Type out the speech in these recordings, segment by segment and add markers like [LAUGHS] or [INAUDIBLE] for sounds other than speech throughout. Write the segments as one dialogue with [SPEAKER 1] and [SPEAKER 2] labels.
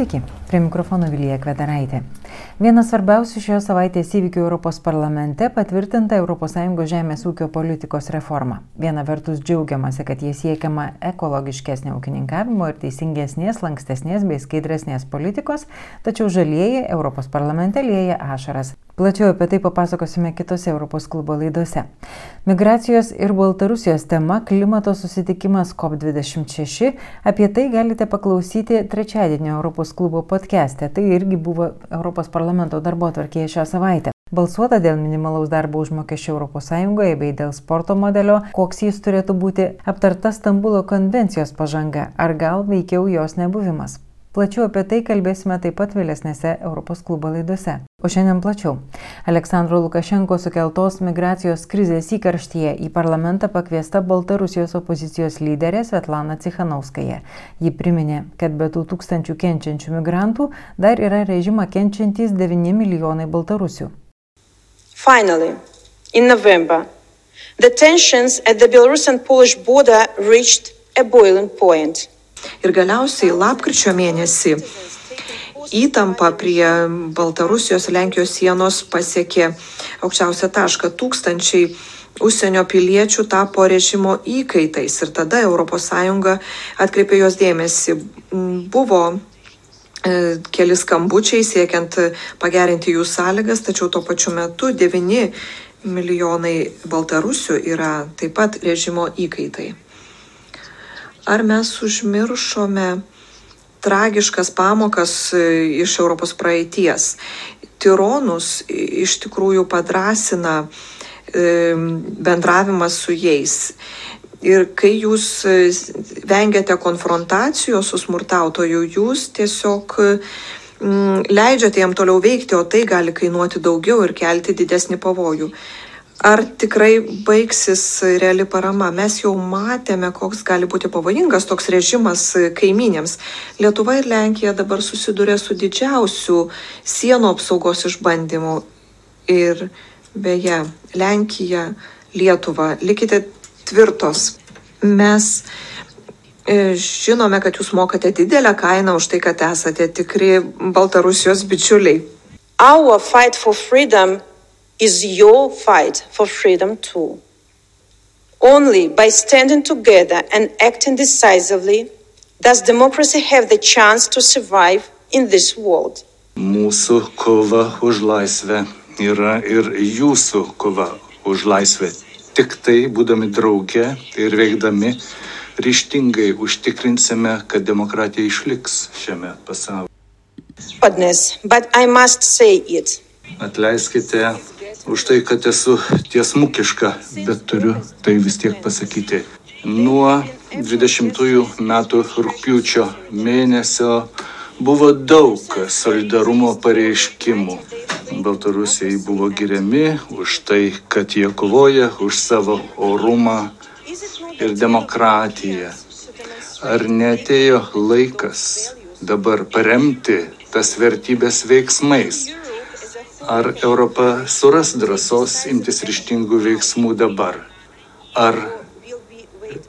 [SPEAKER 1] Sveiki, prie mikrofono Vilija Kvedaraitė. Vienas svarbiausių šios savaitės įvykių Europos parlamente patvirtinta ES žemės ūkio politikos reforma. Viena vertus džiaugiamasi, kad jie siekiama ekologiškesnio ūkininkavimo ir teisingesnės, lankstesnės bei skaidresnės politikos, tačiau žalieji Europos parlamente lėja ašaras. Plačiau apie tai papasakosime kitose Europos klubo laidose. Migracijos ir Baltarusijos tema - klimato susitikimas COP26. Apie tai galite paklausyti trečiadienio Europos klubo podcast'e. Tai irgi buvo Europos parlamento darbo atvarkėje šią savaitę. Balsuota dėl minimalaus darbo užmokesčio ES bei dėl sporto modelio, koks jis turėtų būti, aptarta Stambulo konvencijos pažanga, ar gal veikiau jos nebuvimas. Plačiau apie tai kalbėsime taip pat vėlesnėse Europos klubo laidose. O šiandien plačiau. Aleksandro Lukašenko sukeltos migracijos krizės įkarštyje į parlamentą pakviesta Baltarusijos opozicijos lyderė Svetlana Cichanauskaja. Ji priminė, kad be tų tūkstančių kenčiančių migrantų dar yra režimą kenčiantys 9 milijonai baltarusių.
[SPEAKER 2] Finally, in November, the tensions at the Belarusian-Polish border reached a boiling point.
[SPEAKER 3] Ir galiausiai lapkričio mėnesį įtampa prie Baltarusijos Lenkijos sienos pasiekė aukščiausią tašką. Tūkstančiai užsienio piliečių tapo režimo įkaitais ir tada ES atkreipė jos dėmesį. Buvo e, keli skambučiai siekiant pagerinti jų sąlygas, tačiau tuo pačiu metu 9 milijonai baltarusių yra taip pat režimo įkaitai. Ar mes užmiršome tragiškas pamokas e, iš Europos praeities? Tironus iš tikrųjų padrasina e, bendravimas su jais. Ir kai jūs e, vengiate konfrontacijos su smurtautoju, jūs tiesiog leidžiate jam toliau veikti, o tai gali kainuoti daugiau ir kelti didesnį pavojų ar tikrai baigsis reali parama? Mes jau matėme koks gali būti pavojingas toks režimas kaimynėms. Lietuva ir lenkija dabar susiduria su didžiausiu sienų apsaugos išbandymu. Ir beje lenkija lietuva likite tvirtos. Mes e, Žinome, kad jūs mokate didelę kainą už tai, kad esate tikri Baltarusijos bičiuliai.
[SPEAKER 2] Our fight for freedom is your fight for freedom too. Only by standing together and acting decisively does democracy have the chance to survive in this world.
[SPEAKER 4] Mūsų kova už laisvę yra ir jūsų kova už laisvę. Tik tai, būdami drauge ir veikdami, ryštingai užtikrinsime, kad demokratija išliks šiame pasaulyje.
[SPEAKER 2] But I must say it.
[SPEAKER 4] Atleiskite už tai, kad esu tiesmukiška, bet turiu tai vis tiek pasakyti. Nuo 20 metų rūpiučio mėnesio buvo daug solidarumo pareiškimų. Baltarusijai buvo giriami už tai, kad jie kovoja už savo orumą ir demokratiją. Ar netėjo laikas dabar paremti tas vertybės veiksmais? Ar Europa suras drąsos imtis ryštingų veiksmų dabar? Ar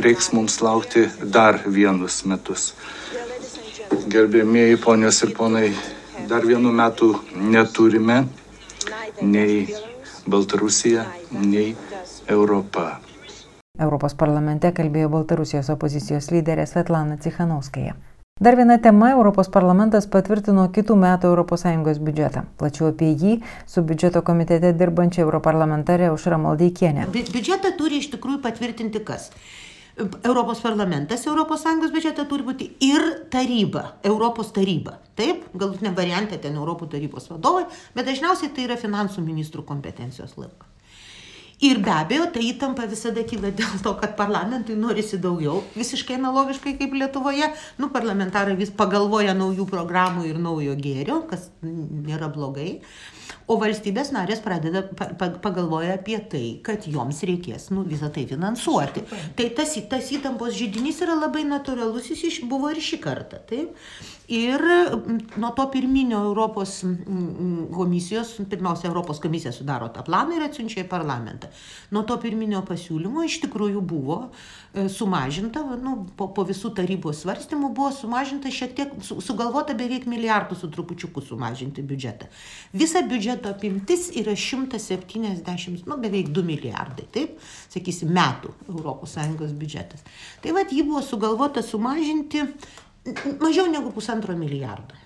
[SPEAKER 4] reiks mums laukti dar vienus metus? Gerbėmieji ponios ir ponai, dar vienų metų neturime nei Baltarusija, nei Europa.
[SPEAKER 1] Europos parlamente kalbėjo Baltarusijos opozicijos lyderė Svetlana Cichanauskaja. Dar viena tema - Europos parlamentas patvirtino kitų metų ES biudžetą. Plačiau apie jį su biudžeto komitete dirbančia europarlamentarė Užra Maldeikienė.
[SPEAKER 5] Bi biudžetą turi iš tikrųjų patvirtinti kas? Europos parlamentas ES biudžetą turi būti ir taryba, Europos taryba. Taip, galutinė variantė ten Europos tarybos vadovai, bet dažniausiai tai yra finansų ministrų kompetencijos laukas. Ir be abejo, ta įtampa visada kyla dėl to, kad parlamentui norisi daugiau, visiškai analogiškai kaip Lietuvoje. Nu, parlamentarai vis pagalvoja naujų programų ir naujo gėrio, kas nėra blogai. Uh, O valstybės narės pradeda, pagalvoja apie tai, kad joms reikės nu, visą tai finansuoti. Tai tas, tas įtampos žydinys yra labai natūralus, jis buvo ir šį kartą. Taip? Ir nuo to pirminio Europos komisijos, pirmiausia, Europos komisija sudaro tą planą ir atsiunčia į parlamentą. Nuo to pirminio pasiūlymo iš tikrųjų buvo e, sumažinta, nu, po, po visų tarybos svarstymų buvo sumažinta šiek tiek, su, sugalvota beveik milijardų su trupučiuku sumažinti biudžetą. Visa biudžeto apimtis yra 170, nu, beveik 2 milijardai, taip, sakysim, metų ES biudžetas. Tai vad jį buvo sugalvota sumažinti mažiau negu pusantro milijardo.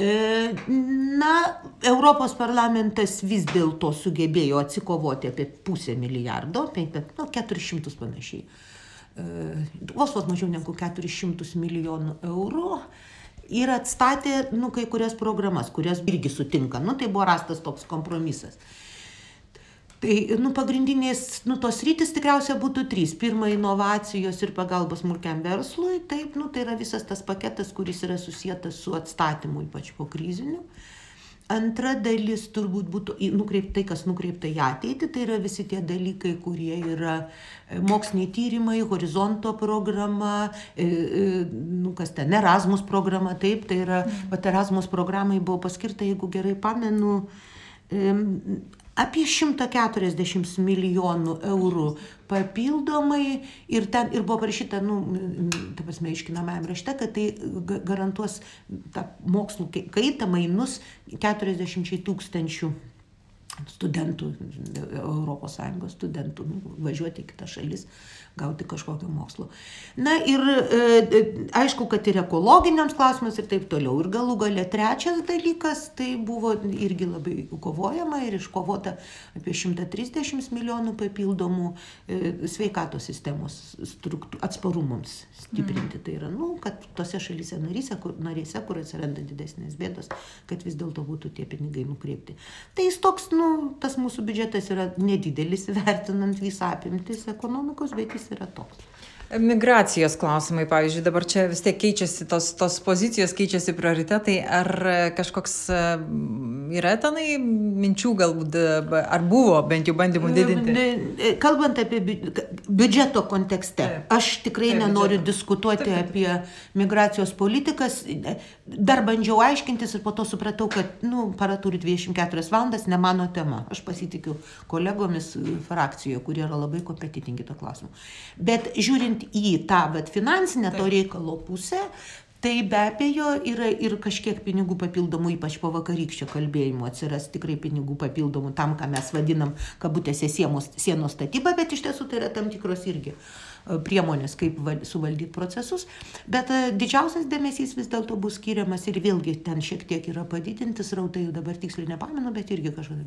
[SPEAKER 5] E, na, Europos parlamentas vis dėlto sugebėjo atsikovoti apie pusę milijardo, apie nu, 400 panašiai. E, vos vos mažiau negu 400 milijonų eurų ir atstatė nu, kai kurias programas, kurias irgi sutinka. Nu, tai buvo rastas toks kompromisas. Tai nu, pagrindinės, nu, tos rytis tikriausiai būtų trys. Pirma, inovacijos ir pagalbos smulkiam verslui. Taip, nu, tai yra visas tas paketas, kuris yra susijęs su atstatymu, ypač po kriziniu. Antra dalis turbūt būtų nukreipta, tai kas nukreipta į ateitį, tai yra visi tie dalykai, kurie yra e, moksliniai tyrimai, horizonto programa, e, e, nu, kas ten, Erasmus programa, taip, tai yra, bet Erasmus programai buvo paskirta, jeigu gerai pamenu, apie 140 milijonų eurų papildomai. Ir ten ir buvo parašyta, nu, ta prasme, iškinamajam rašte, kad tai garantuos tą mokslų kaitą mainus 40 tūkstančių studentų, ES studentų, nu, važiuoti į kitas šalis gauti kažkokio mokslo. Na ir e, aišku, kad ir ekologiniams klausimams ir taip toliau. Ir galų gale trečias dalykas, tai buvo irgi labai kovojama ir iškovota apie 130 milijonų papildomų e, sveikatos sistemos atsparumams stiprinti. Mm. Tai yra, nu, kad tose šalyse naryse, kur, narėse, kur atsiranda didesnės bėdos, kad vis dėlto būtų tie pinigai nukreipti. Tai jis toks, nu, tas mūsų biudžetas yra nedidelis [LAUGHS] vertinant visą apimtis ekonomikos, bet jis yra toks.
[SPEAKER 1] Migracijos klausimai, pavyzdžiui, dabar čia vis tiek keičiasi tos, tos pozicijos, keičiasi prioritetai. Ar kažkoks yra tenai minčių galbūt, ar buvo bent jau bandymų didinti?
[SPEAKER 5] Kalbant apie biudžeto kontekste, aš tikrai Taip, nenoriu biudžeto. diskutuoti Taip. apie migracijos politikas. Dar bandžiau aiškintis ir po to supratau, kad, nu, para turi 24 valandas, ne mano tema. Aš pasitikiu kolegomis frakcijoje, kurie yra labai kompetitingi to klausimu. Bet žiūrint žiūrint į tą vat, finansinę to reikalo pusę, Tai be abejo yra ir kažkiek pinigų papildomų, ypač po vakarykščio kalbėjimo atsiras tikrai pinigų papildomų tam, ką mes vadinam kabutėse sienos, sienos statyba, bet iš tiesų tai yra tam tikros irgi e, priemonės, kaip val, suvaldyti procesus. Bet e, didžiausias dėmesys vis dėlto bus skiriamas ir vėlgi ten šiek tiek yra padidintis rautai, dabar tiksliai nepamenu, bet irgi kažkada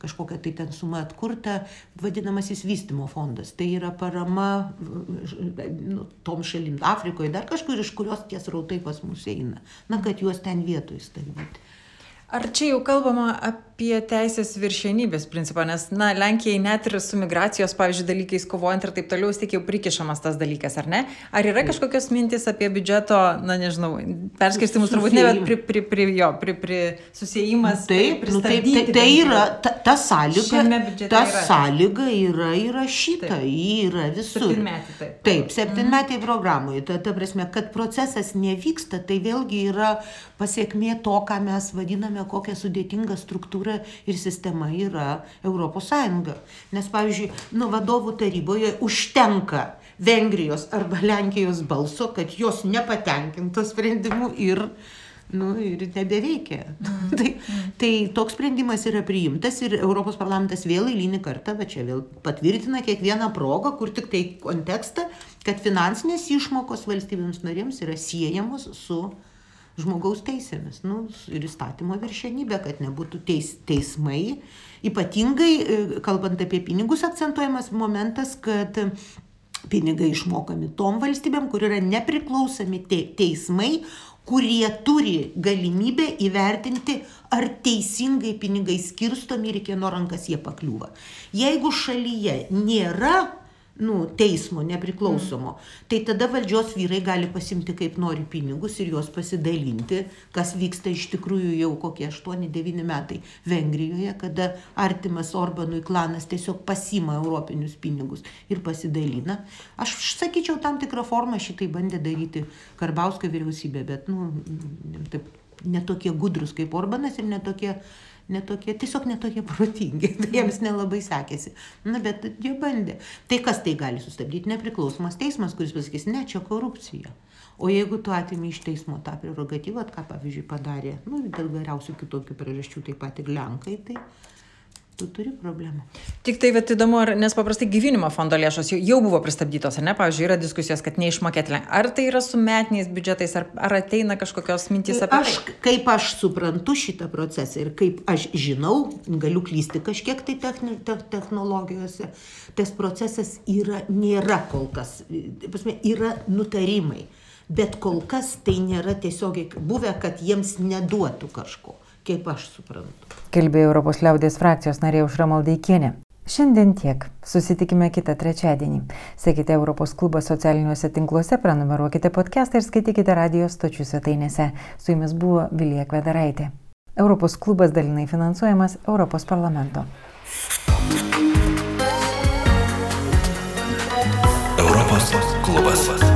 [SPEAKER 5] kažkokia tai ten suma atkurta, vadinamasis vystimo fondas. Tai yra parama nu, tom šalim, Afrikoje, dar kažkur, iš kurios ties rautai pas mus eina. Na, kad juos ten vietoj stabdyti.
[SPEAKER 1] Ar čia jau kalbama apie teisės viršienybės principą, nes, na, Lenkijai net ir su migracijos, pavyzdžiui, dalykais kovojant ir taip toliau, vis tik jau prikišamas tas dalykas, ar ne? Ar yra kažkokios mintis apie biudžeto, na, nežinau, perskirstimus turbūt ne, bet pri, pri, pri, jo, pri, pri susijimas.
[SPEAKER 5] Taip, nu, taip, tai, tai yra, ta, ta sąlyga, ta yra. sąlyga yra įrašyta, ji yra visur.
[SPEAKER 1] Septynmetį, taip.
[SPEAKER 5] Taip, septynmetį mhm. programoje. Ta, ta prasme, kad procesas nevyksta, tai vėlgi yra pasiekmė to, ką mes vadiname matome, kokia sudėtinga struktūra ir sistema yra ES. Nes, pavyzdžiui, nu vadovų taryboje užtenka Vengrijos arba Lenkijos balso, kad jos nepatenkinto sprendimu ir nu, ir nebeveikia. Mm. tai, tai toks sprendimas yra priimtas ir Europos parlamentas vėl eilinį kartą, va čia vėl patvirtina kiekvieną progą, kur tik tai kontekstą, kad finansinės išmokos valstybėms narėms yra siejamos su žmogaus teisėmis nu, ir įstatymo viršenybė, kad nebūtų teis, teismai. Ypatingai, e, kalbant apie pinigus, akcentuojamas momentas, kad pinigai išmokami tom valstybėm, kur yra nepriklausomi te, teismai, kurie turi galimybę įvertinti, ar teisingai pinigai skirstomi ir kieno rankas jie pakliūva. Jeigu šalyje nėra nu, teismo nepriklausomo, mm. tai tada valdžios vyrai gali pasimti kaip nori pinigus ir juos pasidalinti, kas vyksta iš tikrųjų jau kokie 8-9 metai Vengrijoje, kada artimas Orbanui klanas tiesiog pasima europinius pinigus ir pasidalina. Aš sakyčiau, tam tikrą formą šitai bandė daryti Karbauskio vyriausybė, bet nu, taip, netokie gudrus kaip Orbanas ir netokie netokie, tiesiog netokie protingi, [LAUGHS] tai jiems nelabai sekėsi. Na, bet jie bandė. Tai kas tai gali sustabdyti? Nepriklausomas teismas, kuris pasakys, ne, čia korupcija. O jeigu tu atimi iš teismo tą prerogatyvą, ką pavyzdžiui padarė, nu, dėl geriausių kitokių priežasčių taip pat ir Lenkai, tai tu turi problemų.
[SPEAKER 1] Tik tai vat, įdomu, ar, nes paprastai gyvinimo fondo lėšos jau, jau buvo pristabdytos, ar ne? Pavyzdžiui, yra diskusijos, kad neišmokėti. Ar tai yra su metiniais biudžetais, ar, ar ateina kažkokios mintys apie
[SPEAKER 5] aš, tai? Kaip aš suprantu šitą procesą ir kaip aš žinau, galiu klysti kažkiek tai techni, te, technologijose, tas procesas yra, nėra kol kas, pasme, yra nutarimai. Bet kol kas tai nėra tiesiogiai buvę, kad jiems neduotų kažko kaip aš suprantu.
[SPEAKER 1] Kalbėjo Europos liaudės frakcijos narė Užra Maldeikienė. Šiandien tiek. Susitikime kitą trečiadienį. Sekite Europos klubą socialiniuose tinkluose, prenumeruokite podcastą ir skaitykite radijos stočių svetainėse. Su jumis buvo Vilija Kvedaraitė. Europos klubas dalinai finansuojamas Europos parlamento. Europos klubas.